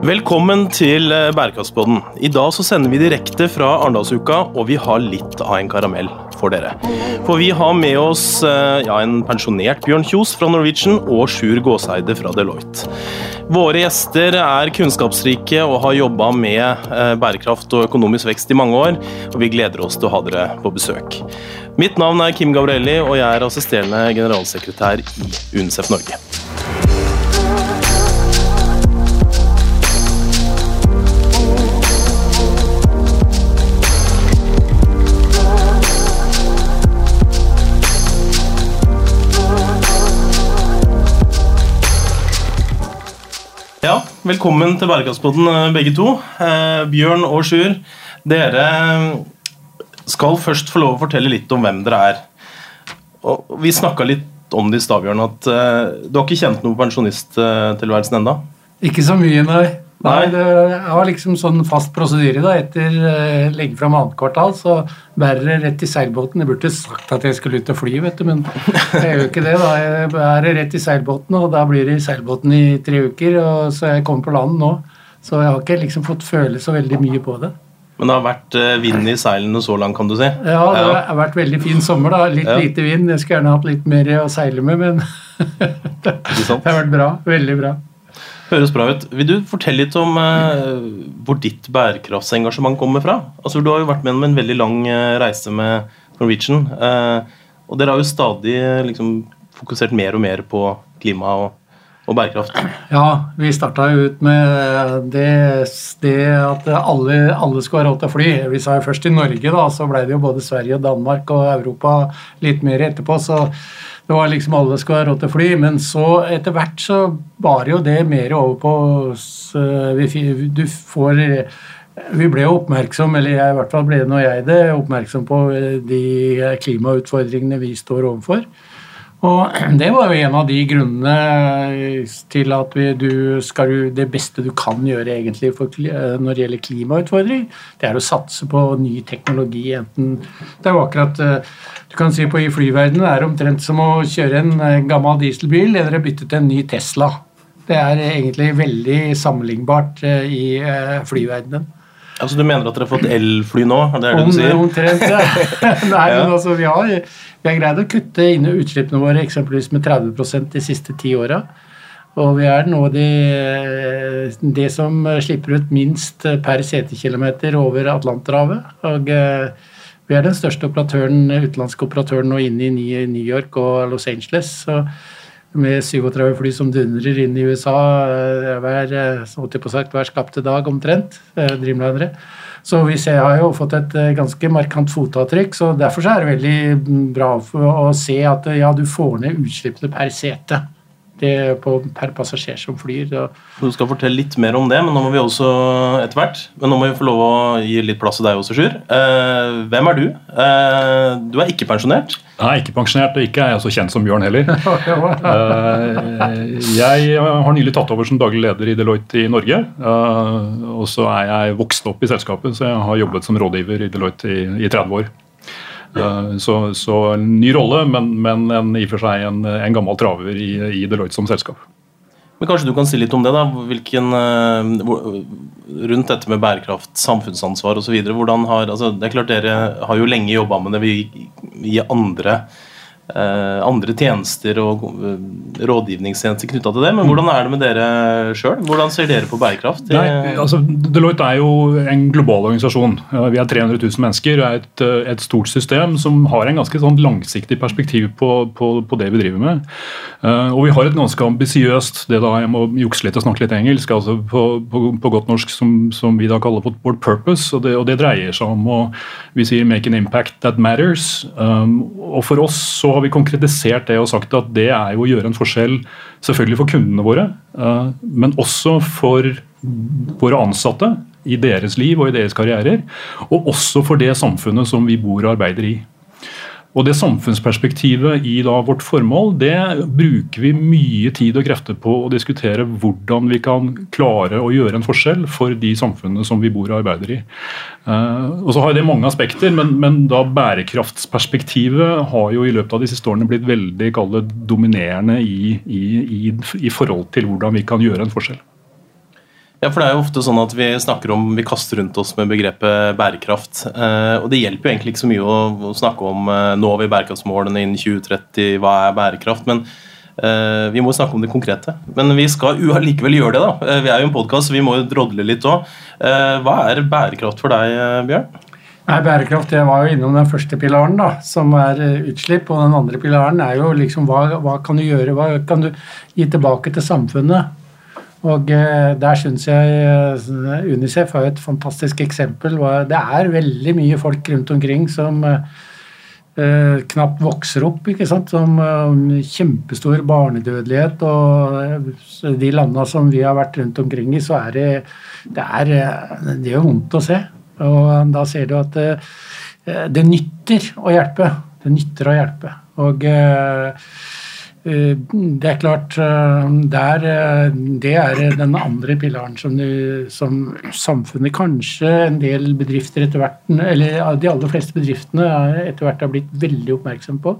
Velkommen til eh, Bærekraftspodden. I dag så sender vi direkte fra Arendalsuka, og vi har litt av en karamell for dere. For vi har med oss eh, ja, en pensjonert Bjørn Kjos fra Norwegian og Sjur Gåseide fra Deloitte. Våre gjester er kunnskapsrike og har jobba med eh, bærekraft og økonomisk vekst i mange år, og vi gleder oss til å ha dere på besøk. Mitt navn er Kim Gabrielli, og jeg er assisterende generalsekretær i UNICEF Norge. Velkommen til Bærekraftspodden, eh, begge to. Eh, Bjørn og Sjur, dere skal først få lov å fortelle litt om hvem dere er. Og vi snakka litt om det i stad, Bjørn, at eh, du har ikke kjent noe pensjonisttilværelsen ennå? Ikke så mye, nei. Nei, det var liksom sånn fast prosedyre. da, Etter uh, legge fram annet kvartal, så bærer det rett i seilbåten. Jeg burde sagt at jeg skulle ut og fly, vet du, men jeg gjør ikke det. da. Jeg bærer rett i seilbåten, og da blir det i seilbåten i tre uker. og Så jeg kommer på land nå. Så jeg har ikke liksom fått føle så veldig mye på det. Men det har vært uh, vind i seilene så langt, kan du si? Ja, det har vært veldig fin sommer. da, Litt ja. lite vind. Jeg skulle gjerne hatt litt mer å seile med, men det har vært bra. Veldig bra. Høres bra ut. Vil du fortelle litt om eh, hvor ditt bærekraftsengasjement kommer fra? Altså, Du har jo vært med en veldig lang eh, reise med Norwegian. Eh, og dere har jo stadig eh, liksom, fokusert mer og mer på klima og, og bærekraft. Ja, vi starta ut med det, det at alle, alle, skulle ha råd til å fly. Vi sa jo først i Norge, da, så ble det jo både Sverige og Danmark og Europa litt mer etterpå. så det var liksom alle skulle ha råd til fly, men så etter hvert så var jo det mer over på vi, Du får Vi ble jo oppmerksom, eller jeg i hvert fall ble det jeg det, oppmerksom på de klimautfordringene vi står overfor. Og Det var jo en av de grunnene til at vi, du skal, det beste du kan gjøre egentlig for, når det gjelder klimautfordring, det er å satse på ny teknologi. enten Det er jo akkurat du kan si på I flyverdenen er det omtrent som å kjøre en eh, gammel dieselbil eller bytte til en ny Tesla. Det er egentlig veldig sammenlignbart eh, i eh, flyverdenen. Altså Du mener at dere har fått elfly nå? det er det du sier? Omtrent, ja. Nei, men altså, vi har, vi har greid å kutte inn utslippene våre eksempelvis med 30% de siste ti åra. Og vi er nå det de, som slipper ut minst per setekilometer over Atlanterhavet. Og vi er den største operatøren, utenlandske operatøren nå inne i New York og Los Angeles. Så med 37 fly som dundrer inn i USA eh, hver, på sagt, hver skapte dag omtrent. Eh, Dreamlinere. Så vi ser, har jo fått et ganske markant fotavtrykk. så Derfor så er det veldig bra å se at ja, du får ned utslippene per sete på, per passasjer som flyr. Du skal fortelle litt mer om det, men nå må vi også etter hvert. Men nå må vi få lov å gi litt plass til deg også, Sjur. Eh, hvem er du? Eh, du er ikke pensjonert? Nei, ikke pensjonert, og ikke er jeg så kjent som Bjørn heller. eh, jeg har nylig tatt over som daglig leder i Deloitte i Norge. Eh, og så er jeg vokst opp i selskapet, så jeg har jobbet som rådgiver i Deloitte i, i 30 år. Eh, så, så ny rolle, men, men en, i og for seg en, en gammel traver i, i, Deloitte som selskap. Men Kanskje du kan si litt om det? da, Hvilken, eh, Rundt dette med bærekraft, samfunnsansvar osv. Altså, det er klart Dere har jo lenge jobba med det vi, vi andre Eh, andre tjenester og eh, rådgivningstjenester knytta til det. Men hvordan er det med dere sjøl? Hvordan ser dere på bærekraft? Nei, altså, Deloitte er jo en global organisasjon. Vi er 300 000 mennesker og er et, eh, et stort system som har en ganske sånn langsiktig perspektiv på, på, på, det vi driver med. Og vi har et ganske ambisiøst det da, Jeg må jukse litt og snakke litt engelsk. altså På, på godt norsk som, som, vi da kaller for board purpose. Og det, og det, dreier seg om å vi sier 'make an impact that matters'. Og For oss så har vi konkretisert det og sagt at det er jo å gjøre en forskjell selvfølgelig for kundene våre, eh, men også for våre ansatte i deres liv og i deres karrierer. Og også for det samfunnet som vi bor og arbeider i. Og Det samfunnsperspektivet i vårt formål det bruker vi mye tid og krefter på å diskutere hvordan vi kan klare å gjøre en forskjell for de samfunnene som vi bor og arbeider i. Uh, og så har Det mange aspekter, men, men, da bærekraftsperspektivet har jo i løpet av de siste årene blitt veldig dominerende i, i, i, i forhold til hvordan vi kan gjøre en forskjell. Ja, for det er jo ofte sånn at Vi snakker om, vi kaster rundt oss med begrepet bærekraft. Eh, og Det hjelper jo egentlig ikke så mye å, snakke om eh, nå vi bærekraftsmålene innen 2030, hva er bærekraft? Men eh, vi må snakke om det konkrete. Men vi skal allikevel gjøre det. da. Vi er jo en podkast, vi må jo drodle litt òg. Hva er bærekraft for deg, Bjørn? Nei, Bærekraft jeg var jo innom den første pilaren, da, som er utslipp. Og den andre pilaren er jo liksom hva, hva kan du gjøre, hva kan du gi tilbake til samfunnet? Og eh, der syns jeg eh, Unicef er et fantastisk eksempel. Det er veldig mye folk rundt omkring som eh, knapt vokser opp, ikke sant? som kjempestor barnedødelighet. Og de landene som vi har vært rundt omkring i, så er det Det, er, det gjør vondt å se. Og da ser du at det, det nytter å hjelpe. Det nytter å hjelpe. Og det er klart eh, der, eh, Det er den andre pilaren som, som, samfunnet kanskje en del bedrifter etter hvert Eller de aller fleste bedriftene etter hvert har blitt veldig oppmerksom på.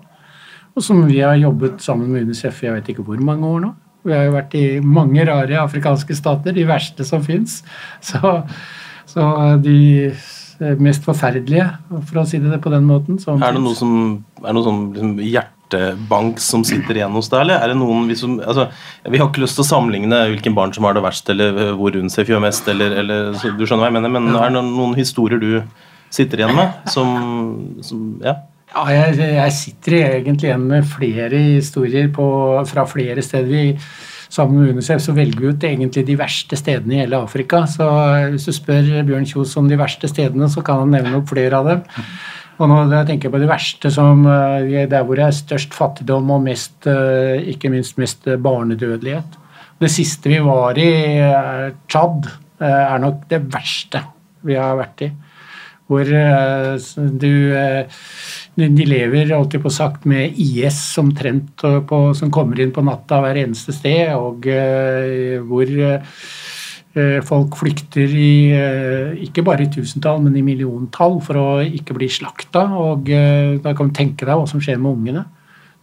Og som vi har jobbet sammen med UNICEF i jeg vet ikke hvor mange år nå. Vi har jo vært i mange rare afrikanske stater, de verste som fins. Så, så, de mest forferdelige, for å si det på den måten. er det noe som er noe som liksom, hjerte hjertebank som sitter igjen hos deg, eller er det noen vi som altså, Vi har ikke lyst til å sammenligne hvilken barn som har det verst, eller hvor UNICEF gjør mest, eller, eller Du skjønner hva jeg mener, men er det noen historier du sitter igjen med som, som Ja? Ja, jeg, jeg, sitter egentlig igjen med flere historier på, fra flere steder. Vi, sammen med UNICEF så velger vi ut egentlig de verste stedene i hele Afrika. Så hvis du spør Bjørn Kjos om de verste stedene, så kan han nevne opp flere av dem. Og nå jeg tenker på det verste som eh, der hvor det er størst fattigdom og mest, eh, ikke minst mest barnedødelighet. Det siste vi var i, eh, Tsjad, er nok det verste vi har vært i. Hvor du De lever alltid på sagt med IS omtrent som kommer inn på natta hver eneste sted, og hvor folk flykter i eh, ikke bare i tusentall, men i milliontall for å ikke bli slakta. Og eh, da kan du tenke deg hva som skjer med ungene.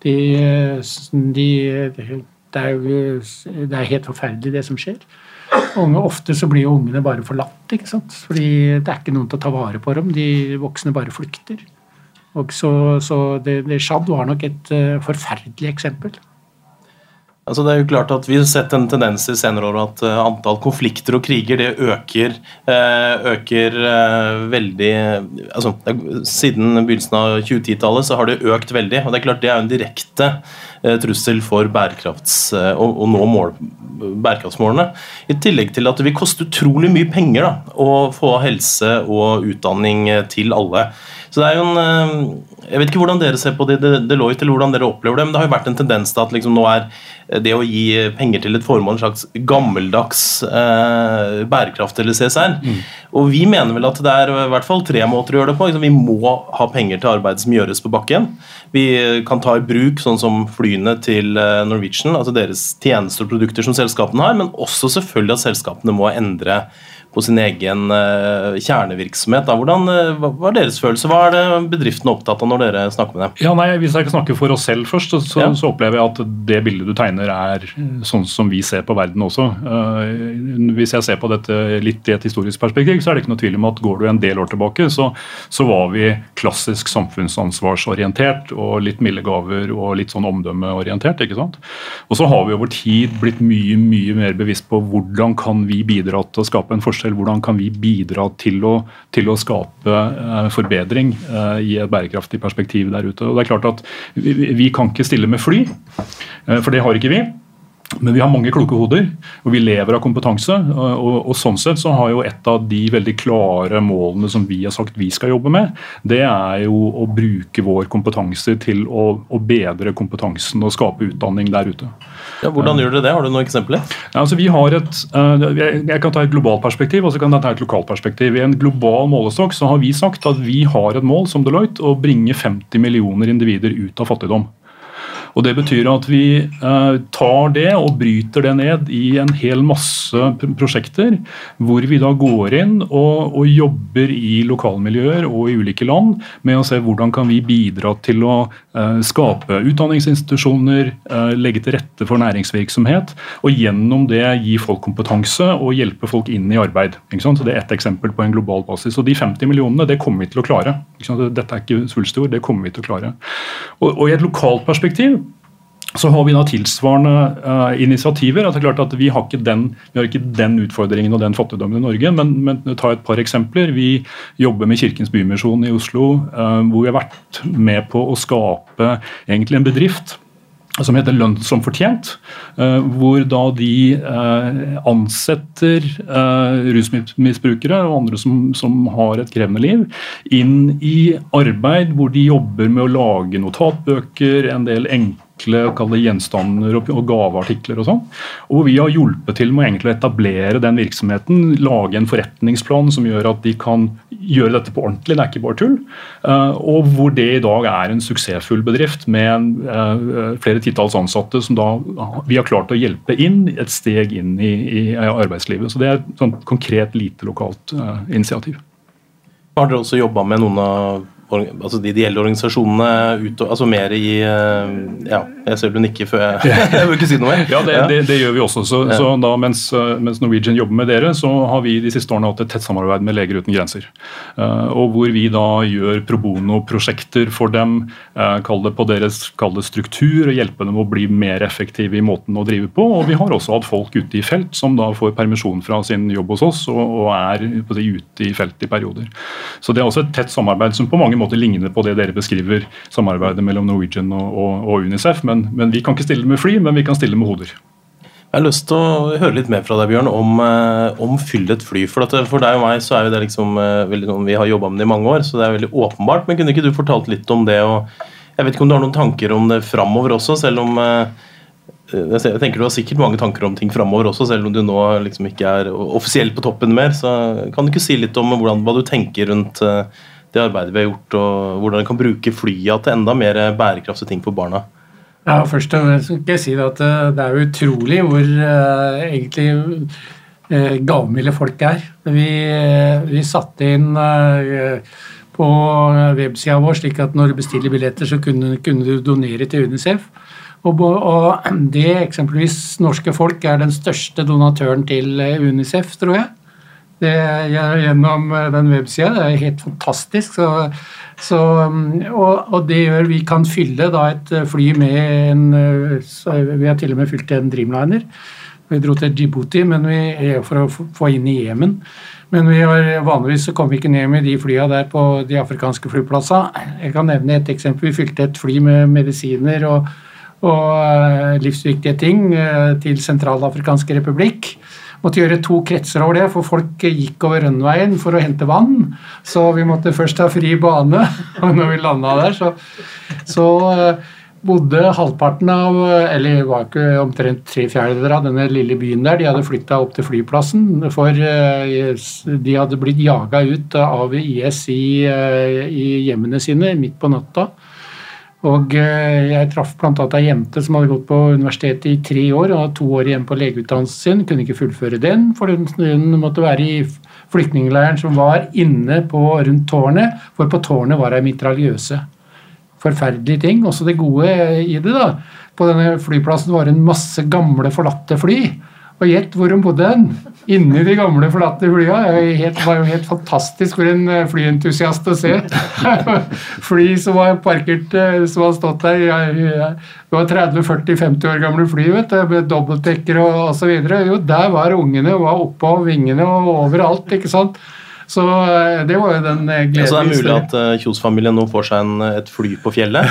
De, de, det, er jo, det er helt forferdelig, det som skjer. Unge, ofte så blir jo ungene bare forlatt, ikke sant? fordi det er ikke noen til å ta vare på dem. De voksne bare flykter. Og så, så det, det Shad var nok et forferdelig eksempel. Altså det er jo klart at Vi har sett en tendens i senere år at uh, antall konflikter og kriger det øker, uh, øker uh, veldig altså Siden begynnelsen av 2010-tallet så har det økt veldig. og Det er klart det er en direkte trussel for bærekrafts, å, å nå mål, bærekraftsmålene. I tillegg til at det vil koste utrolig mye penger da, å få helse og utdanning til alle. Så det er jo en Jeg vet ikke hvordan dere ser på det, Deloitte, eller hvordan dere opplever det, men det har jo vært en tendens til at liksom nå er det å gi penger til et formål en slags gammeldags eh, bærekraft eller CSR. Mm. Og vi mener vel at det er i hvert fall tre måter å gjøre det på. Vi må ha penger til arbeid som gjøres på bakken. Vi kan ta i bruk sånn som flyene til eh, Norwegian, altså deres tjenester og produkter som selskapene har, men også selvfølgelig at selskapene må endre på sin egen uh, kjernevirksomhet. Da. Hvordan, hva er deres følelse? Hva er det bedriftene opptatt av når dere snakker med dem? Ja, nei, Hvis jeg ikke snakker for oss selv først, så, ja. så, opplever jeg at det bildet du tegner er sånn som vi ser på verden også. Hvis jeg ser på dette litt i et historisk perspektiv, så er det ikke noe tvil om at går du en del år tilbake, så, så var vi klassisk samfunnsansvarsorientert og litt milde gaver og litt sånn omdømmeorientert. ikke sant? Og så har vi over tid blitt mye, mye mer bevisst på hvordan kan vi bidra til å skape en forskjell selv. Hvordan kan vi bidra til å, til å skape uh, forbedring uh, i et bærekraftig perspektiv der ute. Og det er klart at Vi, vi kan ikke stille med fly, uh, for det har ikke vi. Men vi har mange kloke hoder, og vi lever av kompetanse. Og, og, sånn sett så har jo et av de veldig klare målene som vi har sagt vi skal jobbe med, det er jo å bruke vår kompetanse til å, å bedre kompetansen og skape utdanning der ute. Ja, hvordan gjør dere det? Har du noen eksempler? Ja, altså vi har et, uh, Jeg kan ta et globalt perspektiv og så kan jeg ta et lokalt perspektiv. I en global målestokk så har vi sagt at vi har et mål som Deloitte å bringe 50 millioner individer ut av fattigdom. Og Det betyr at vi eh, tar det og bryter det ned i en hel masse prosjekter, hvor vi da går inn og, og jobber i lokalmiljøer og i ulike land med å se hvordan kan vi bidra til å eh, skape utdanningsinstitusjoner, eh, legge til rette for næringsvirksomhet, og gjennom det gi folk kompetanse og hjelpe folk inn i arbeid. Så Det er ett eksempel på en global basis. Og De 50 millionene det kommer vi til å klare. Dette er ikke svulstig ord, det kommer vi til å klare. Og, og I et lokalt perspektiv så har vi da tilsvarende uh, initiativer. at det er klart at Vi har ikke den, har ikke den utfordringen og den fattigdommen i Norge, men, men ta et par eksempler. Vi jobber med Kirkens Bymisjon i Oslo, uh, hvor vi har vært med på å skape egentlig en bedrift som heter Lønn som fortjent. Uh, hvor da de ansetter rusmisbrukere og andre som, som, har et krevende liv, inn i arbeid hvor de jobber med å lage notatbøker, en del enkle enkle gjenstander og, gaveartikler. og sånn. Og Vi har hjulpet til med å etablere den virksomheten, lage en forretningsplan som gjør at de kan gjøre dette på ordentlig, det er ikke bare tull. Uh, og hvor det i dag er en suksessfull bedrift med uh, flere titalls ansatte som da vi har klart å hjelpe inn et steg inn i, i arbeidslivet. Så det er et sånt konkret, lite lokalt initiativ. Har dere også jobba med noen av altså de ideelle organisasjonene ut, altså mer i eh, Ja, jeg ser du nikker før jeg Jeg vil ikke si noe mer. Ja, det, det, det gjør vi også. Så, ja. så da, mens, mens, Norwegian jobber med dere, så har vi de siste årene hatt et tett samarbeid med Leger uten grenser. Uh, og hvor vi da gjør pro bono-prosjekter for dem, kall det på deres kall det struktur, og hjelpe dem å bli mer effektive i måten å drive på. Og vi har også hatt folk ute i felt som da får permisjon fra sin jobb hos oss, og, og er si, ute i felt i perioder. Så det er også et tett samarbeid som på mange mange måter lignende på det dere beskriver, samarbeidet mellom Norwegian og, og, og Unicef. Men, men, vi kan ikke stille med fly, men vi kan stille med hoder. Jeg har lyst til å høre litt mer fra deg, Bjørn, om, eh, om fyll et fly. For, at, for deg og meg så er det liksom eh, sånn, Vi har jobba med det i mange år, så det er veldig åpenbart. Men kunne ikke du fortalt litt om det? og Jeg vet ikke om du har noen tanker om det framover også, selv om eh, jeg tenker Du har sikkert mange tanker om ting framover også, selv om du nå liksom ikke er offisielt på toppen mer. så Kan du ikke si litt om hvordan, hva du tenker rundt det arbeidet vi har gjort, og hvordan vi kan bruke flya til enda mer bærekraftige ting for barna. Ja, Først skal jeg si at eh, det er utrolig hvor uh, egentlig uh, gavmilde folk er. Vi, uh, vi satte inn på websida vår slik at når du bestiller billetter, så kunne, kunne du donere til Unicef. Og, og, det eksempelvis norske folk er den største donatøren til Unicef, tror jeg det, gjennom eh, den websida. Det er helt fantastisk. Så, så, mm, og, og, det gjør vi kan fylle da et eh, fly med en eh, Vi har til og med fylt en Dreamliner. Vi dro til Djibouti vi, for å få inn i Jemen. Men har, vanligvis så kommer vi ikke ned med de flyene der på de afrikanske flyplassene. Jeg kan nevne et eksempel. Vi fylte et fly med medisiner og, og livsviktige ting til Sentralafrikanske republikk måtte gjøre to kretser over det, for folk gikk over rønnveien for å hente vann. Så vi måtte først ha fri bane, og når vi landa der, så, så eh, bodde halvparten av Eller var ikke omtrent tre fjerdedeler av denne lille byen der. De hadde flytta opp til flyplassen, for eh, de hadde blitt jaga ut av IS i, eh, i hjemmene sine midt på natta. Og eh, jeg traff bl.a. ei jente som hadde gått på universitetet i tre år og hadde to år igjen på legeutdannelsen sin. Kunne ikke fullføre den, for hun måtte være i flyktningleiren som var inne på, rundt tårnet, for på tårnet var ei mitraljøse. Forferdelige ting. Også det gode i det. da. På denne flyplassen var det en masse gamle, forlatte fly. Og gjett hvor hun bodde hen! Inni de gamle, forlatte flya. Det var jo helt fantastisk for en eh, flyentusiast å se. Fly som var parkert, eh, som har stått der Det var 30-40-50 år gamle fly, vet du, med dobbeltdekker og osv. Jo, der var ungene var oppå vingene og overalt, ikke sant. Så eh, det var jo den gledelige ja, så det er mulig at uh, Kjos-familien nå får seg en, et fly på fjellet?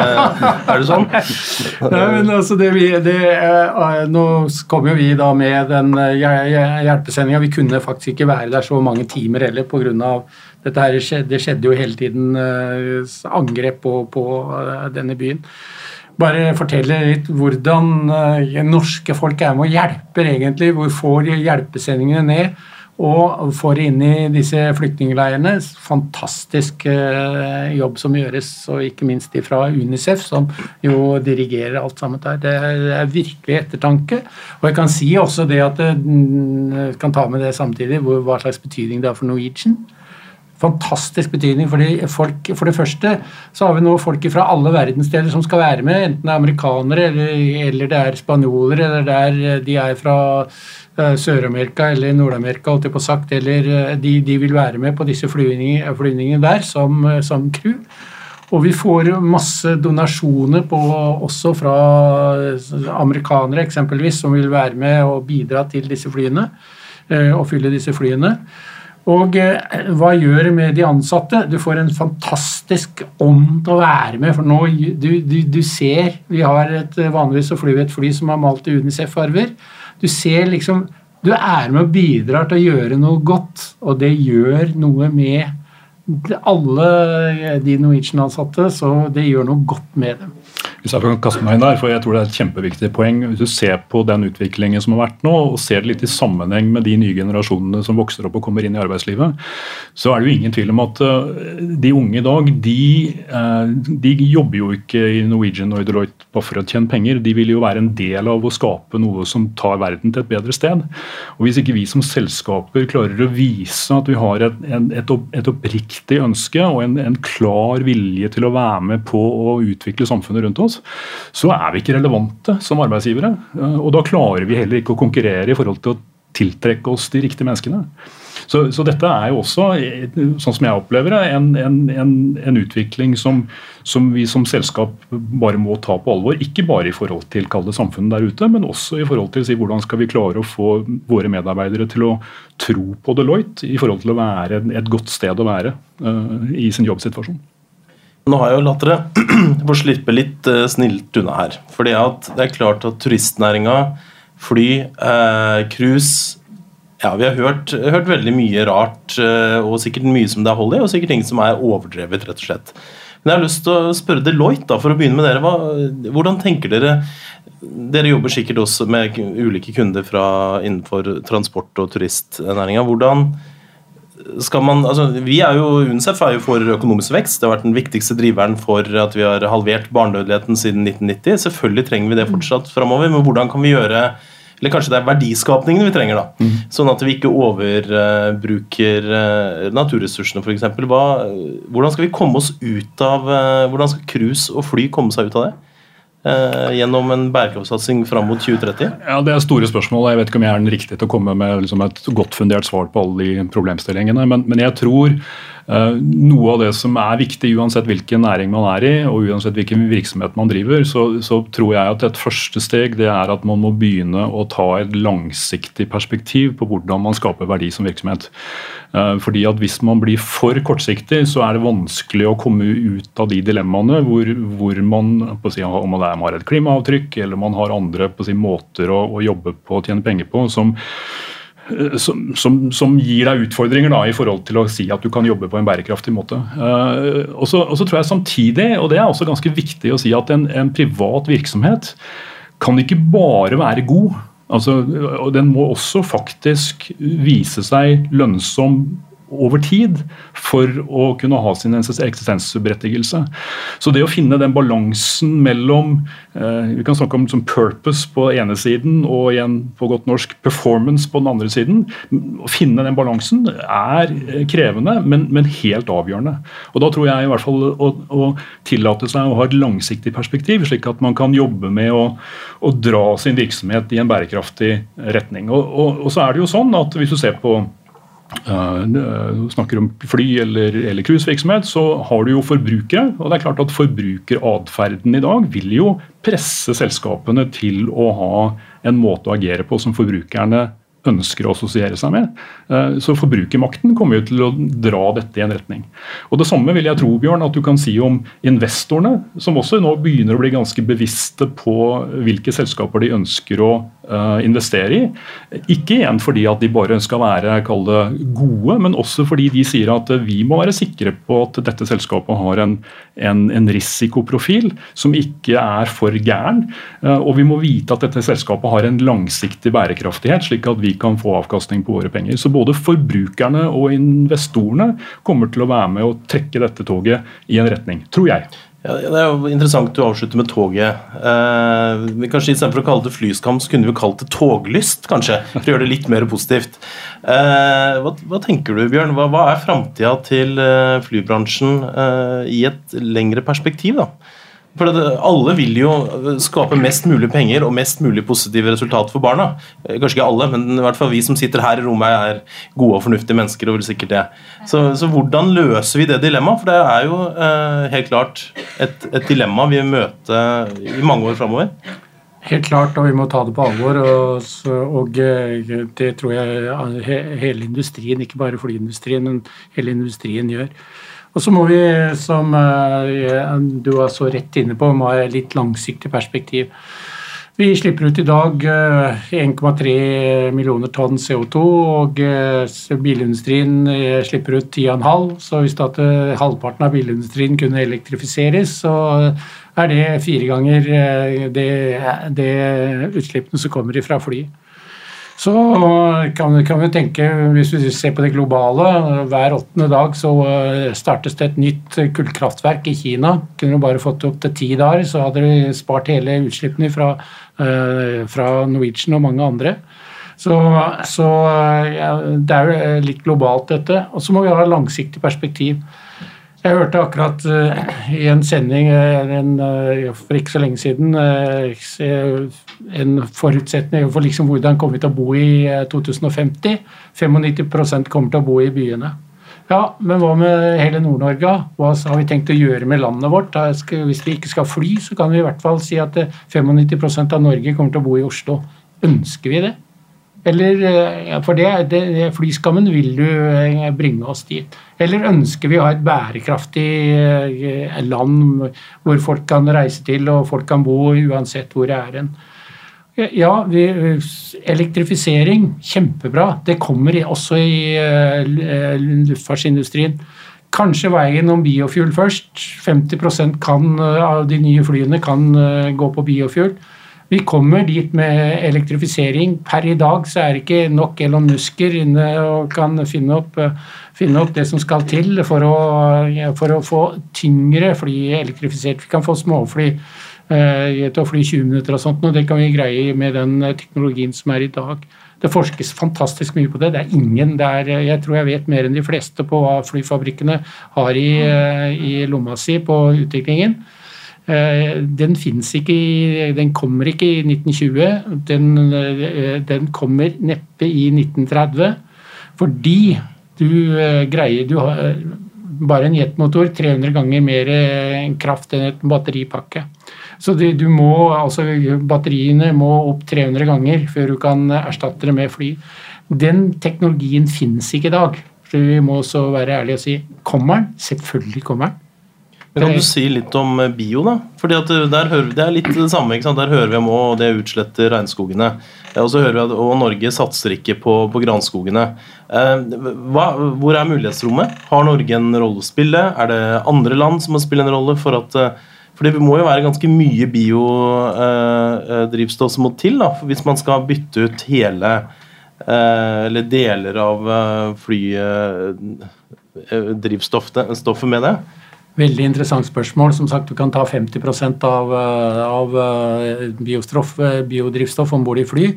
er det sånn? Nei, men altså det, det, uh, Nå kom jo vi da med den hjelpesendinga. Vi kunne faktisk ikke være der så mange timer heller pga. dette her. Det skjedde jo hele tiden angrep på, på denne byen bare fortelle litt hvordan norske folk er med og hjelper, egentlig. Hvor får hjelpesendingene ned? Og får inn i disse flyktningleirene. Fantastisk eh, jobb som gjøres, og ikke minst fra Unicef, som jo dirigerer alt sammen der. Det er virkelig ettertanke. Og jeg kan si også det at jeg mm, kan ta med det samtidig, hva slags betydning det har for Norwegian fantastisk betydning. fordi folk, For det første så har vi nå folk fra alle verdensdeler som skal være med. Enten det er amerikanere, eller, eller det er spanjoler, eller det er, de er fra Sør-Amerika eller Nord-Amerika, holdt jeg på sagt, eller uh, de, de, vil være med på disse flyvningene, flyvningene der som, som, crew. Og vi får masse donasjoner på, også fra amerikanere eksempelvis, som vil være med og bidra til disse flyene og fylle disse flyene. Og eh, hva gjør det med de ansatte? Du får en fantastisk ånd til å være med. For nå, du, du, du ser Vi har et, vanligvis så flyr vi et fly som er malt i Unicef-farger. Du ser liksom Du er med og bidrar til å gjøre noe godt, og det gjør noe med alle de Norwegian-ansatte, så det gjør noe godt med dem. Hvis jeg kan kaste meg inn der, for jeg tror det er et kjempeviktig poeng. Hvis du ser på den utviklingen som har vært nå, og ser det litt i sammenheng med de nye generasjonene som vokser opp og kommer inn i arbeidslivet, så er det jo ingen tvil om at eh, de unge i dag, de, eh, de jobber jo ikke i Norwegian og i Deloitte bare for å tjene penger. De vil jo være en del av å skape noe som tar verden til et bedre sted. Og Hvis ikke vi som selskaper klarer å vise at vi har et, et, et oppriktig ønske og en, en klar vilje til å være med på å utvikle samfunnet rundt oss, oss, så er vi ikke relevante som arbeidsgivere. Eh, og da klarer vi heller ikke å konkurrere i forhold til å tiltrekke oss de riktige menneskene. Så, så dette er jo også, sånn som jeg opplever det, en, en, en, en utvikling som, som, vi som selskap bare må ta på alvor. Ikke bare i forhold til kalde samfunnet der ute, men også i forhold til si, hvordan skal vi klare å få våre medarbeidere til å tro på Deloitte i forhold til å være et godt sted å være uh, i sin jobbsituasjon. Nå har jeg jo latt dere få slippe litt uh, snilt unna her. Fordi at det er klart at turistnæringa, fly, uh, cruise Ja, vi har hørt, hørt veldig mye rart, uh, og sikkert mye som det er hold i, og sikkert ting som er overdrevet, rett og slett. Men jeg har lyst til å spørre Deloitte, da, for å begynne med dere. Hva, hvordan tenker dere Dere jobber sikkert også med ulike kunder fra innenfor transport- og turistnæringa. Hvordan skal man, altså, vi er jo, UNICEF er jo for økonomisk vekst. Det har vært den viktigste driveren for at vi har halvert barnedødeligheten siden 1990. Selvfølgelig trenger vi det fortsatt framover, men hvordan kan vi gjøre eller kanskje det er verdiskapningen vi trenger, da. Mm. Sånn at vi ikke overbruker uh, naturressursene, f.eks. Hvordan skal vi komme oss ut av uh, Hvordan skal cruise og fly komme seg ut av det? Eh, gjennom en bærekraftsatsing fram mot 2030? Ja, Det er store spørsmål. Jeg vet ikke om jeg er den riktige til å komme med liksom et godt fundert svar på alle de problemstillingene. Men, men jeg tror noe av det som er viktig uansett hvilken næring man er i, og uansett hvilken virksomhet man driver, så, så, tror jeg at et første steg det er at man må begynne å ta et langsiktig perspektiv på hvordan man skaper verdi som virksomhet. Eh, fordi at Hvis man blir for kortsiktig, så er det vanskelig å komme ut av de dilemmaene hvor, hvor man si, om man har et klimaavtrykk eller man har andre si, måter å, å, jobbe på og tjene penger på som, eh, som, som, som, gir deg utfordringer da, i forhold til å si at du kan jobbe på en bærekraftig måte. Uh, og, så, tror jeg samtidig, og det er også ganske viktig å si, at en, en privat virksomhet kan ikke bare være god Altså, den må også faktisk vise seg lønnsom over tid for å kunne ha sin eksistensberettigelse. Så det å finne den balansen mellom eh, Vi kan snakke om som purpose på ene siden og igjen på godt norsk performance på den andre siden. Å finne den balansen er krevende, men, men helt avgjørende. Og Da tror jeg i hvert fall å, å, tillate seg å ha et langsiktig perspektiv, slik at man kan jobbe med å, å dra sin virksomhet i en bærekraftig retning. Og, og, og så er det jo sånn at Hvis du ser på uh, snakker om fly eller, eller cruisevirksomhet, så har du jo forbrukere. Og det er klart at forbrukeratferden i dag vil jo presse selskapene til å ha en måte å agere på som forbrukerne ønsker å assosiere seg med. Eh, så forbrukermakten kommer jo til å dra dette i en retning. Og Det samme vil jeg tro Bjørn, at du kan si om investorene, som også nå begynner å bli ganske bevisste på hvilke selskaper de ønsker å eh, investere i. Ikke igjen fordi at de bare skal være det, gode, men også fordi de sier at vi må være sikre på at dette selskapet har en, en, en risikoprofil som ikke er for gæren. Eh, og vi må vite at dette selskapet har en langsiktig bærekraftighet, slik at vi kan få avkastning på våre penger. Så både forbrukerne og investorene kommer til å være med og trekke dette toget i en retning, tror jeg. Ja, det er jo interessant du avslutter med toget. Eh, vi kanskje Istedenfor å kalle det flyskam, så kunne vi kalt det toglyst, kanskje. For å gjøre det litt mer positivt. Eh, hva, hva, tenker du, Bjørn? Hva, hva er framtida til eh, flybransjen eh, i et lengre perspektiv? da? For Alle vil jo skape mest mulig penger og mest mulig positive resultat for barna. Eh, kanskje ikke alle, men i hvert fall vi som sitter her i rommet er gode og fornuftige mennesker. og vil sikkert det. Så, så hvordan løser vi det dilemmaet? For det er jo eh, helt klart et, et dilemma vi vil møte i mange år framover. Helt klart, og vi må ta det på alvor. Og, og, eh, det tror jeg hele industrien, ikke bare flyindustrien, men hele industrien gjør. Og så må vi, som eh, du var så rett inne på, må ha litt langsiktig perspektiv. Vi slipper ut i dag 1,3 eh, millioner tonn CO2, og eh, bilindustrien slipper ut 10,5. Så hvis at halvparten av bilindustrien kunne elektrifiseres, så er det fire ganger det, det utslippene som kommer fra fly. Så kan, kan, vi tenke, hvis vi ser på det globale, hver åttende dag så eh, startes det et nytt kullkraftverk i Kina. Kunne du bare fått det opp til ti dager, så hadde vi spart hele utslippene fra, eh, fra Norwegian og mange andre. Så, så ja, det er jo litt globalt, dette. Og så må vi ha langsiktig perspektiv. Jeg hørte akkurat uh, i en sending uh, en, uh, for ikke så lenge siden en forutsetning for liksom hvordan kommer vi til å bo i 2050. 95% kommer til å bo i byene. Ja, men hva med hele Nord-Norge? Hva har vi tenkt å gjøre med landet vårt? Hvis vi ikke skal fly, så kan vi i hvert fall si at 95% av Norge kommer til å bo i Oslo. Ønsker vi det? Eller, eh, for det, det, Flyskammen vil du eh, bringe oss dit. Eller ønsker vi å ha et bærekraftig eh, land hvor folk kan reise til og folk kan bo uansett hvor det er hen? Ja, vi, elektrifisering, kjempebra. Det kommer også i luftfartsindustrien. Kanskje veien om biofuel først. 50% kan, av de nye flyene kan gå på biofuel. Vi kommer dit med elektrifisering. Per i dag så er det ikke nok Elon Musker inne og kan finne opp, finne opp det som skal til for å, for å, få tyngre fly elektrifisert. Vi kan få småfly eh, til å fly 20 minutter og sånt, og det kan vi greie med den teknologien som er i dag. Det forskes fantastisk mye på det. Det er ingen der Jeg tror jeg vet mer enn de fleste på hva flyfabrikkene har i, eh, i lomma si på utviklingen. Eh, den fins ikke i Den kommer ikke i 1920. Den, eh, den kommer neppe i 1930. Fordi du eh, greier Du har bare en jetmotor 300 ganger mer kraft enn et batteripakke. Så det, du må, altså batteriene må opp 300 ganger før du kan erstatte det med fly. Den teknologien finnes ikke i dag. Så vi må også være ærlige og si kommer den? Selvfølgelig kommer den. Men kan du si litt om eh, bio, da? Fordi at eh, der hører, Det er litt det samme. ikke sant? Der hører vi om å det utsletter regnskogene. Og så hører vi at å, Norge satser ikke på, på granskogene. Eh, hva, hvor er mulighetsrommet? Har Norge en rolle å spille? Er det andre land som må spille en rolle? For at, for det må jo være ganske mye biodrivstoff eh, som må til da, hvis man skal bytte ut hele eh, eller deler av flydrivstoffet med det. Veldig interessant spørsmål. Som sagt, Du kan ta 50 av, eh, av eh, eh, biodrivstoff om bord i fly.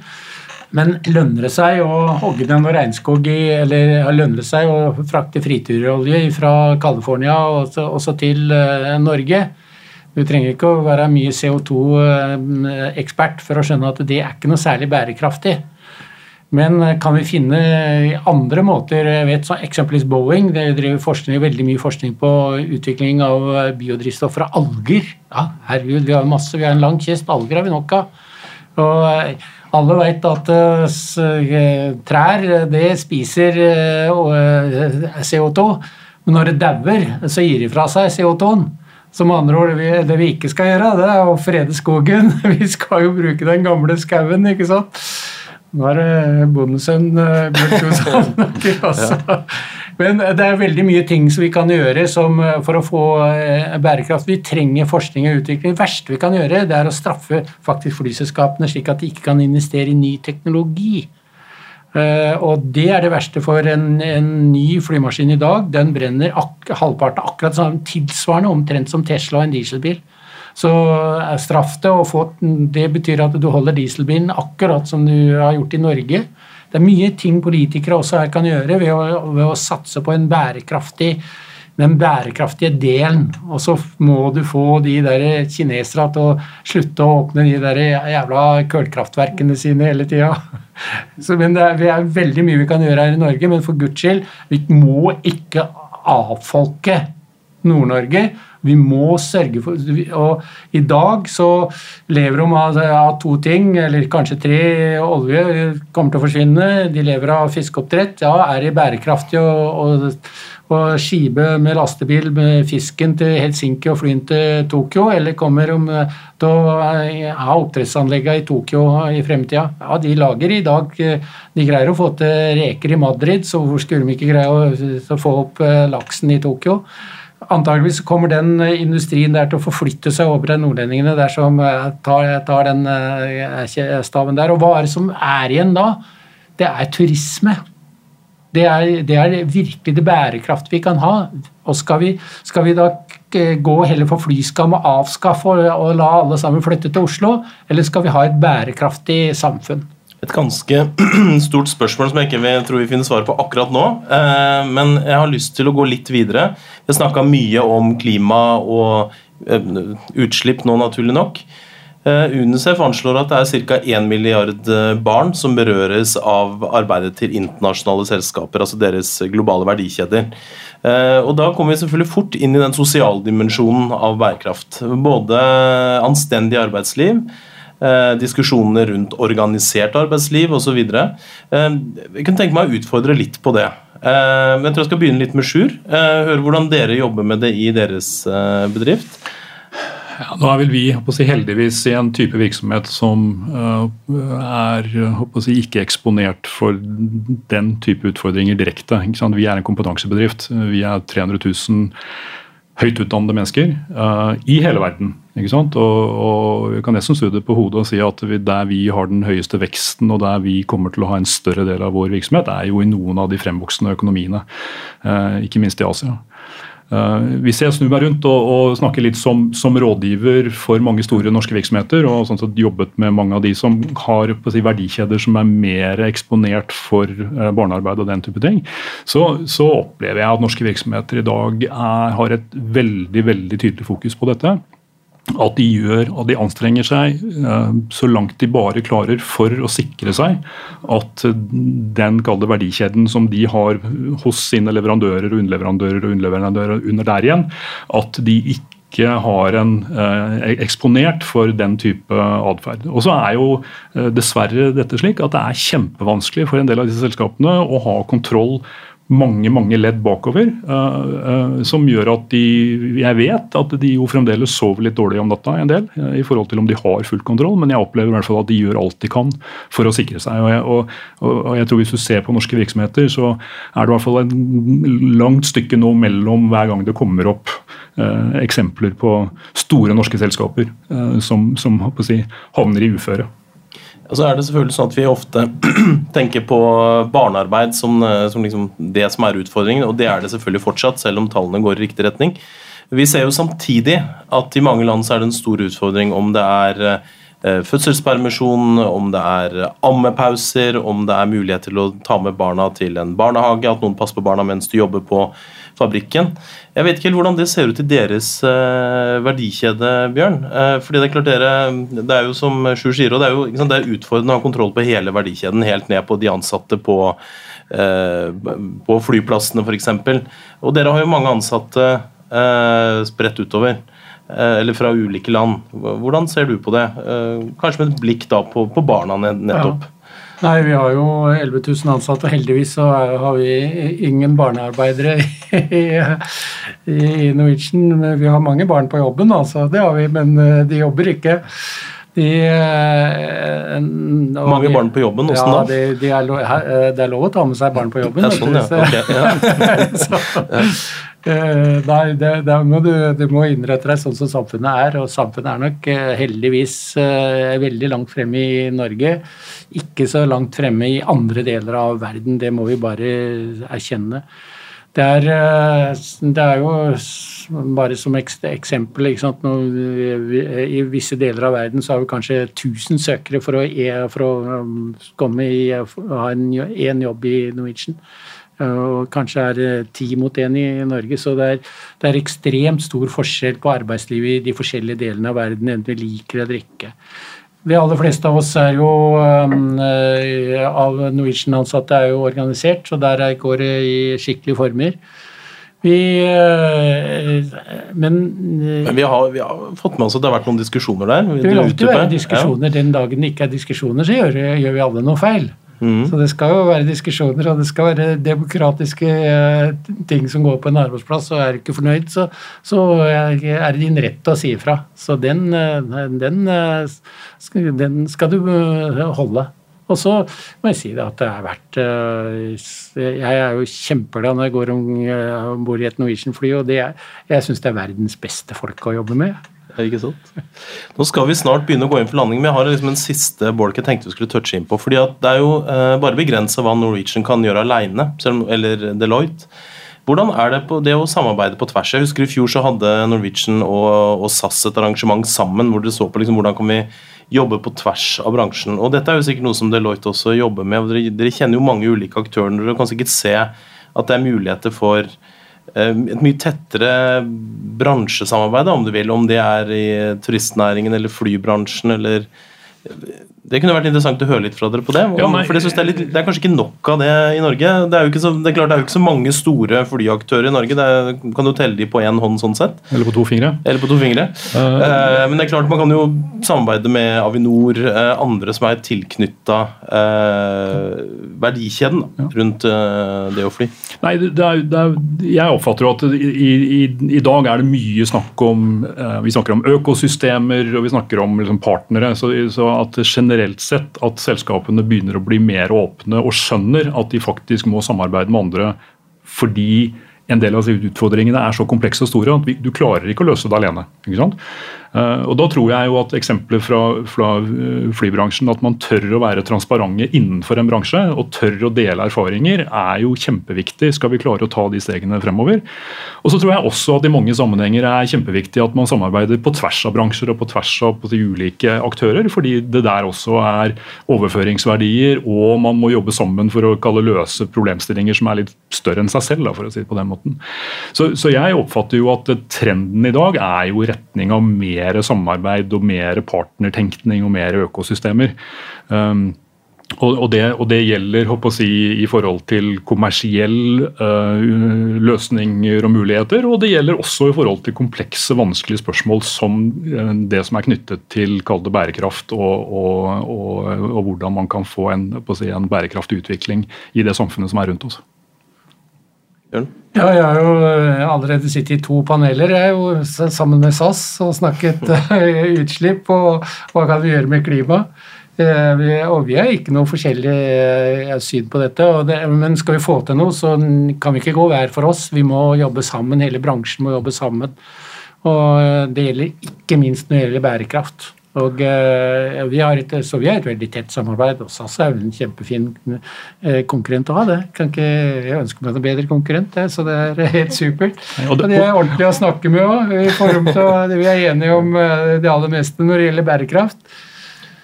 Men lønner det seg å hogge ned noe regnskog i, eller lønner det seg å frakte friturolje fra California og også til Norge? Du trenger ikke å være mye CO2-ekspert for å skjønne at det er ikke noe særlig bærekraftig. Men eh, kan vi finne andre måter? Jeg vet Eksempelvis Boeing det driver forskning, veldig mye forskning på utvikling av eh, biodrivstoff fra alger. Ja, herregud, vi har masse, vi har en lang kjest, alger har vi nok av. Og eh, alle vet at trær det spiser CO2, men når det dauer, så gir de fra seg CO2-en. Så med andre ord, det vi ikke skal gjøre, det er å frede skogen. Vi skal jo bruke den gamle skauen, ikke sant. Nå er det bondesønn Bjørn Bjørk. Men det er veldig mye ting som vi kan gjøre som, eh, for å få eh, bærekraft. Vi trenger forskning og utvikling. Det verste vi kan gjøre, det er å straffe faktisk flyselskapene slik at de ikke kan investere i ny teknologi. Og det er det verste for en, en ny flymaskin i dag. Den brenner ak halvparten akkurat sånn tilsvarende omtrent som Tesla og en dieselbil. Så straff det, og få, det betyr at du holder dieselbilen akkurat som du har gjort i Norge. Det er mye ting politikere også her kan gjøre ved å, ved å satse på bærekraftig den bærekraftige delen. Og så må du få de der kinesere til å slutte å åpne de der jævla kullkraftverkene sine hele tida. Men det er, det er, veldig mye vi kan gjøre her i Norge, men for guds skyld, vi må ikke avfolke Nord-Norge. Vi må sørge for Og i dag så lever de av, av, to ting, eller kanskje tre. Olje kommer til å forsvinne. De lever av fiskeoppdrett. Ja, er de bærekraftige å, å, å skipe med lastebil med fisken til Helsinki og fly til Tokyo, eller kommer de til å ha oppdrettsanleggene i Tokyo i fremtida? Ja, de lager i dag De greier å få til reker i Madrid, så hvorfor skulle de ikke greie å få opp eh, laksen i Tokyo? Antageligvis kommer den eh, industrien der til å forflytte seg over til nordlendingene der som eh, tar, tar den eh, staven der. Og hva er det som er igjen da? Det er turisme. Det er, det er virkelig det bærekraft vi kan ha. Og skal vi, skal vi da gå heller for flyskam og avskaffe og, og la alle sammen flytte til Oslo, eller skal vi ha et bærekraftig samfunn? Et ganske stort spørsmål som jeg ikke tror vi finner svar på akkurat nå. Eh, men jeg har lyst til å gå litt videre. Vi har snakka mye om klima og eh, utslipp nå, naturlig nok. Eh, UNICEF anslår at det er ca. 1 milliard barn som berøres av arbeidet til internasjonale selskaper, altså deres globale verdikjeder. Og Da kommer vi selvfølgelig fort inn i den sosiale dimensjonen av bærekraft. Både anstendig arbeidsliv, Eh, diskusjoner rundt organisert arbeidsliv osv. Eh, jeg kunne tenke meg å utfordre litt på det. Eh, jeg tror jeg skal begynne litt med Sjur. Høre hvordan dere jobber med det i deres bedrift. Ja, nå er vel vi si, heldigvis i en type virksomhet som er si, ikke eksponert for den type utfordringer direkte. Vi er en kompetansebedrift. Vi er 300 000 høyt utdannede mennesker uh, i hele verden. ikke sant? Og, og Vi kan nesten snu det på hodet og si at vi, der vi har den høyeste veksten og der vi kommer til å ha en større del av vår virksomhet, er jo i noen av de fremvoksende økonomiene, uh, ikke minst i Asia. Hvis jeg snur meg rundt og, og snakker litt som, som, rådgiver for mange store norske virksomheter, og sånn sett jobbet med mange av de som har si, verdikjeder som er mer eksponert for uh, barnearbeid og den type ting, så, så, opplever jeg at norske virksomheter i dag er, har et veldig, veldig tydelig fokus på dette at de gjør at de anstrenger seg eh, så langt de bare klarer for å sikre seg at den kalde verdikjeden som de har hos sine leverandører og underleverandører og underleverandører under der igjen, at de ikke har en eh, eksponert for den type atferd. Og så er jo eh, dessverre dette slik at det er kjempevanskelig for en del av disse selskapene å ha kontroll mange mange ledd bakover, uh, uh, som gjør at de Jeg vet at de jo fremdeles sover litt dårlig om natta, en del, uh, i forhold til om de har full kontroll, men jeg opplever i hvert fall at de gjør alt de kan for å sikre seg. Og jeg, og, og jeg tror Hvis du ser på norske virksomheter, så er det i hvert fall et langt stykke nå mellom hver gang det kommer opp eksempler på store norske selskaper som, som si, havner i uføre. Og så er det selvfølgelig sånn at Vi ofte tenker på barnearbeid som, eh, som liksom det som er utfordringen, og det er det selvfølgelig fortsatt, selv om tallene går i riktig retning. Vi ser jo samtidig at i mange land så er det en stor utfordring om det er eh, fødselspermisjon, om det er ammepauser, om det er mulighet til å ta med barna til en barnehage, at noen passer på barna mens du jobber på fabrikken. Jeg vet ikke helt hvordan det ser ut i deres uh, verdikjede, Bjørn. Uh, fordi Det er klart dere, det er jo som Sjur sier, det er jo sant, det er utfordrende å ha kontroll på hele verdikjeden, helt ned på de ansatte på, uh, på flyplassene f.eks. Og dere har jo mange ansatte spredt utover. Eller fra ulike land. Hvordan ser du på det? Kanskje med et blikk da på, på barna nettopp. Ja. Nei, vi har jo 11 000 ansatte, og heldigvis så har vi ingen barnearbeidere i, i Norwegian. Vi har mange barn på jobben, altså, det har vi, men eh, de jobber ikke. De, eh, mange barn på jobben? Åssen ja, da? Det de er lov, de det er lov å ta med seg barn på jobben. Ja, sånn, ja. Okay, ja. så, Eh, nei, det, det må du, du, må innrette deg sånn som samfunnet er, og samfunnet er nok eh, heldigvis uh, veldig langt fremme i Norge. Ikke så langt fremme i andre deler av verden, det må vi bare erkjenne. Det er, det er jo bare som eksempel I visse deler av verden så har vi kanskje 1000 søkere for å, e, for å komme i, ha en, en jobb i Norwegian. Og kanskje er ti mot én i Norge. Så det er, det er, ekstremt stor forskjell på arbeidslivet i de forskjellige delene av verden, enten vi liker eller ikke. De aller fleste av oss er jo um, av Norwegian-ansatte er jo organisert, så der går det i skikkelige former. Vi, uh, men, men vi, har, vi, har, fått med oss at det har vært noen diskusjoner der? Det vil alltid være diskusjoner. Ja. Den dagen det ikke er diskusjoner, så gjør, gjør vi alle noe feil. Mm. Så det skal jo være diskusjoner, og det skal være demokratiske eh, ting som går på en arbeidsplass. Og er du ikke fornøyd, så, så, er det din rett å si ifra. Så den, eh, den, eh, den, skal du holde. Og så må jeg si det at det er verdt Jeg er jo kjempeglad når jeg går om bord i et Norwegian-fly, og er, jeg syns det er verdens beste folk å jobbe med. Ikke sant? Nå skal vi snart begynne å gå inn for landing, men jeg har liksom en siste bolk jeg tenkte vi skulle touche inn på. fordi Det er jo eh, bare begrensa hva Norwegian kan gjøre aleine, eller Deloitte. Hvordan er det på det å samarbeide på tvers? Jeg husker I fjor så hadde Norwegian og, og SAS et arrangement sammen hvor dere så på liksom hvordan kan vi jobbe på tvers av bransjen. Og Dette er jo sikkert noe som Deloitte også jobber med. Dere, dere kjenner jo mange ulike aktører. Dere kan sikkert se at det er muligheter for et mye tettere bransjesamarbeid, om du vil. Om det er i turistnæringen eller flybransjen eller det kunne vært interessant å høre litt fra dere på det. Ja, for det, det, er litt, det, er kanskje ikke nok av det i Norge. Det er jo ikke så, det er klart, det er jo ikke så mange store flyaktører i Norge. Det er, kan du telle de på én hånd sånn sett. Eller på to fingre. Eller på to fingre. Uh, uh, men det er klart man kan jo samarbeide med Avinor, uh, andre som er tilknytta verdikjeden ja. rundt det å fly. Nei, er, jeg oppfatter jo at i, i, i, dag er det mye snakk om Vi snakker om økosystemer og vi snakker om liksom, partnere. så, så at generelt generelt sett at selskapene begynner å bli mer åpne og skjønner at de faktisk må samarbeide med andre fordi en del av utfordringene er så komplekse og store at du klarer ikke å løse det alene. ikke sant? Eh, og Da tror jeg jo at eksempler fra, fra, eh, flybransjen, at man tør å være transparente innenfor en bransje og tør å dele erfaringer, er jo kjempeviktig skal vi klare å ta de stegene fremover. Og så tror jeg også at i mange sammenhenger er kjempeviktig at man samarbeider på tvers av bransjer og på tvers av på de ulike aktører, fordi det der også er overføringsverdier, og man må jobbe sammen for å kalle løse problemstillinger som er litt større enn seg selv, for å si det på den måten. Så, så jeg oppfatter jo at trenden i dag er jo i retning av mer mer samarbeid og mer partnertenkning og mer økosystemer. Um, og, og, det, og, det, gjelder si, i forhold til kommersielle uh, løsninger og muligheter. Og det gjelder også i forhold til komplekse, vanskelige spørsmål som uh, det som er knyttet til kalde bærekraft og, og, hvordan man kan få en, si, en bærekraftig utvikling i det samfunnet som er rundt oss. Ja, jeg har jo eh, allerede sittet i to paneler jeg jo sammen med SAS og snakket eh, utslipp og hva kan vi gjøre med klima. Eh, og vi har ikke noe forskjellig syn på dette. Det, men skal vi få til noe, så kan vi ikke gå hver for oss. Vi må jobbe sammen. Hele bransjen må jobbe sammen. Og det gjelder ikke minst når det gjelder bærekraft. Og eh, vi har et, så vi har et veldig tett samarbeid. og SAS er en kjempefin eh, konkurrent å ha. det. Kan ikke, jeg ønsker meg en bedre konkurrent, så det er helt supert. Og de er ordentlige å snakke med òg. Vi er enige om eh, det aller meste når det gjelder bærekraft.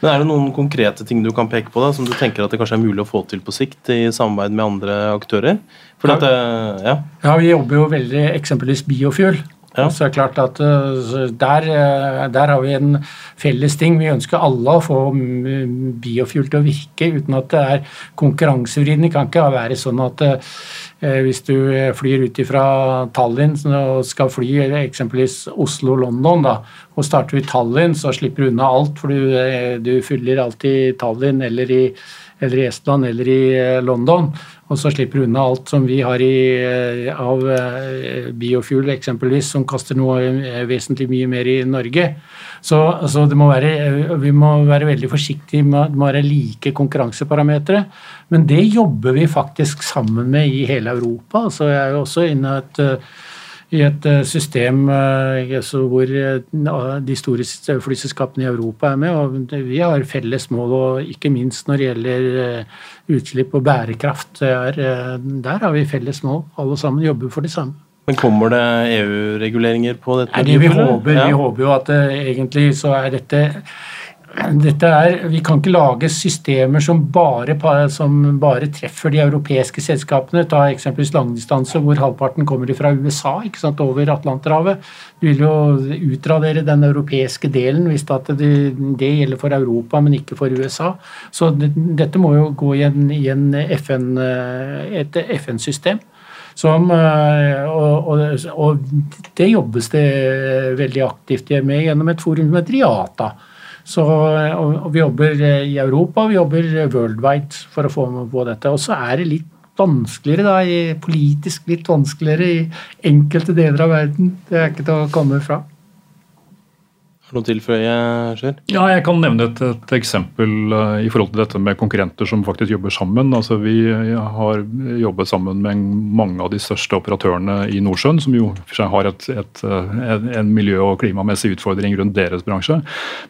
Men Er det noen konkrete ting du kan peke på da, som du tenker at det kanskje er mulig å få til på sikt i samarbeid med andre aktører? ja. Det, ja. ja, vi jobber jo veldig eksempelvis biofuel. Ja. Så er det klart at eh, der, eh, der, har vi en felles ting. Vi ønsker alle å få biofuel til å virke uten at det er konkurransevridende. Det kan ikke være sånn at eh, hvis du flyr ut fra Tallinn og skal fly eksempelvis Oslo-London, og starter i Tallinn, så slipper du unna alt, for du, du fyller alltid Tallinn eller i eller i Estland eller i London og så slipper du unna alt som vi har i, eh, av eh, biofuel eksempelvis, som kaster noe eh, vesentlig mye mer i Norge. Så, så må være, vi må være veldig forsiktige med det må være like konkurranseparametere. Men det jobber vi faktisk sammen med i hele Europa. Så jeg er jo også inne et i et system hvor de store flyselskapene i Europa er med. og Vi har felles mål, og ikke minst når det gjelder utslipp og bærekraft. Der, der har vi felles mål. Alle sammen jobber for det samme. Men kommer det EU-reguleringer på dette? Nei, det vi håper, ja. vi håper jo at egentlig så er dette dette er, Vi kan ikke lage systemer som bare, som bare, treffer de europeiske selskapene. Ta eksempelvis langdistanse, hvor halvparten kommer fra USA, ikke sant, over Atlanterhavet. Du vil jo utradere den europeiske delen hvis det, det, gjelder for Europa, men ikke for USA. Så det, dette må jo gå i, en, i en FN, et FN-system. Som, og, og, og, det jobbes det veldig aktivt med gjennom et forum som heter IATA så, og, vi jobber eh, i Europa, vi jobber worldwide for å få med på dette. Og så er det litt vanskeligere, da, politisk litt vanskeligere i enkelte deler av verden. Det er ikke til å komme fra noe tilføye, Sjur? Ja, jeg kan nevne et, et, eksempel uh, i forhold til dette med konkurrenter som faktisk jobber sammen. Altså, vi har jobbet sammen med mange av de største operatørene i Nordsjøen, som jo har et, et, en, en miljø- og klimamessig utfordring rundt deres bransje.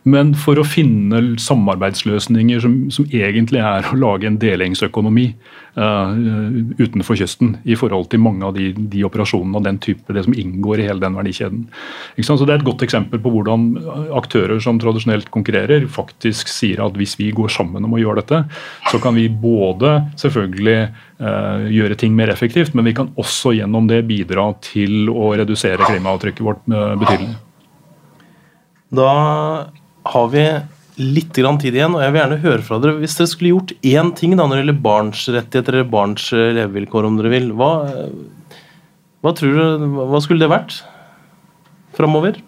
Men for å finne samarbeidsløsninger som, som egentlig er å lage en delingsøkonomi utenfor kysten i forhold til mange av de, de, operasjonene og den type, det som inngår i hele den verdikjeden. Så Det er et godt eksempel på hvordan aktører som tradisjonelt konkurrerer, faktisk sier at hvis vi går sammen om å gjøre dette, så kan vi både selvfølgelig uh, gjøre ting mer effektivt, men vi kan også gjennom det bidra til å redusere klimaavtrykket vårt uh, betydelig. Da har vi litt tid igjen, og jeg vil gjerne høre fra dere. Hvis dere skulle gjort én ting da når det gjelder barns rettigheter eller barns eh, levevilkår, om dere vil, hva, hva tror du, hva skulle det vært framover?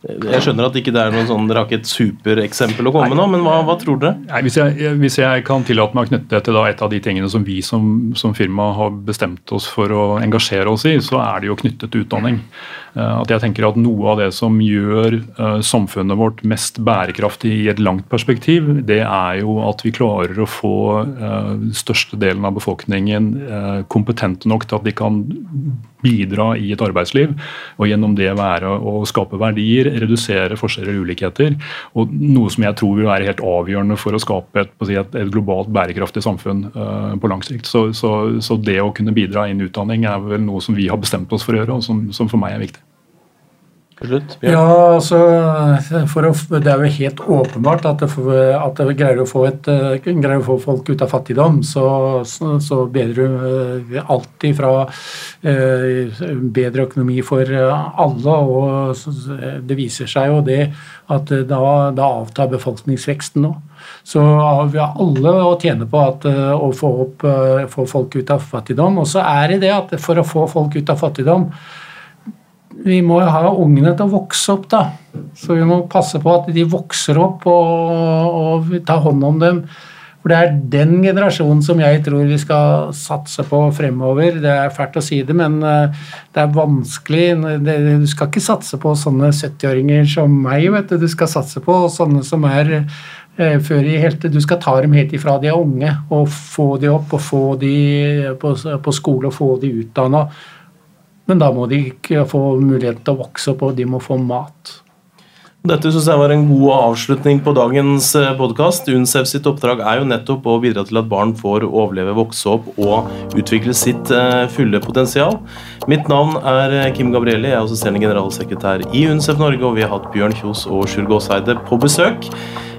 Jeg skjønner at ikke det er noen sånn, Dere har ikke et supereksempel å komme med nå, men hva, hva, tror dere? Nei, hvis, jeg, hvis, jeg, kan tillate meg å knytte det til da, et av de tingene som vi som, som, firma har bestemt oss for å engasjere oss i, så er det jo knyttet til utdanning. Eh, at jeg tenker at Noe av det som gjør uh, samfunnet vårt mest bærekraftig i et langt perspektiv, det er jo at vi klarer å få største størstedelen av befolkningen kompetente nok til at de kan bidra i et arbeidsliv, og gjennom det være å skape verdier, redusere forskjeller og ulikheter. og Noe som jeg tror vil være helt avgjørende for å skape et, et, et globalt bærekraftig samfunn uh, på lang sikt. Så, så, så, det å kunne bidra innen utdanning er vel noe som vi har bestemt oss for å gjøre, og som, som for meg er viktig. Ja, altså å, Det er jo helt åpenbart at det, at det greier, å få et, greier å få folk ut av fattigdom, så, så, så bedrer du eh, alltid fra eh, bedre økonomi for alle. Og det viser seg jo det at da, da avtar befolkningsveksten nå. Så vi har alle å tjene på at, eh, å få, opp, få folk ut av fattigdom. Og så er det det at for å få folk ut av fattigdom vi må jo ha ungene til å vokse opp, da. Så vi må passe på at de vokser opp og, og ta hånd om dem. For det er den generasjonen som jeg tror vi skal satse på fremover. Det er fælt å si det, men eh, det er vanskelig. Du skal ikke satse på sånne 70-åringer som meg, vet du. Du skal satse på sånne som er eh, før i helt, Du skal ta dem helt ifra de er unge og få de opp og få de på, på skole og få de utdanna. Men da må de ikke få mulighet til å vokse opp, og de må få mat. Dette synes jeg var en god avslutning på dagens eh, podkast. UNCEF sitt oppdrag er jo nettopp å bidra til at barn får overleve, vokse opp og utvikle sitt eh, fulle potensial. Mitt navn er eh, Kim Gabrielli, jeg er assisterende generalsekretær i UNCEF Norge, og vi har hatt Bjørn Kjos og Sjur Gåseide på besøk.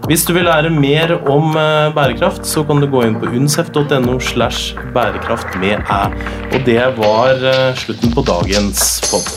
Hvis du vil lære mer om bærekraft, så kan du gå inn på uncef.no slash bærekraft med æ. Og det var slutten på dagens pod.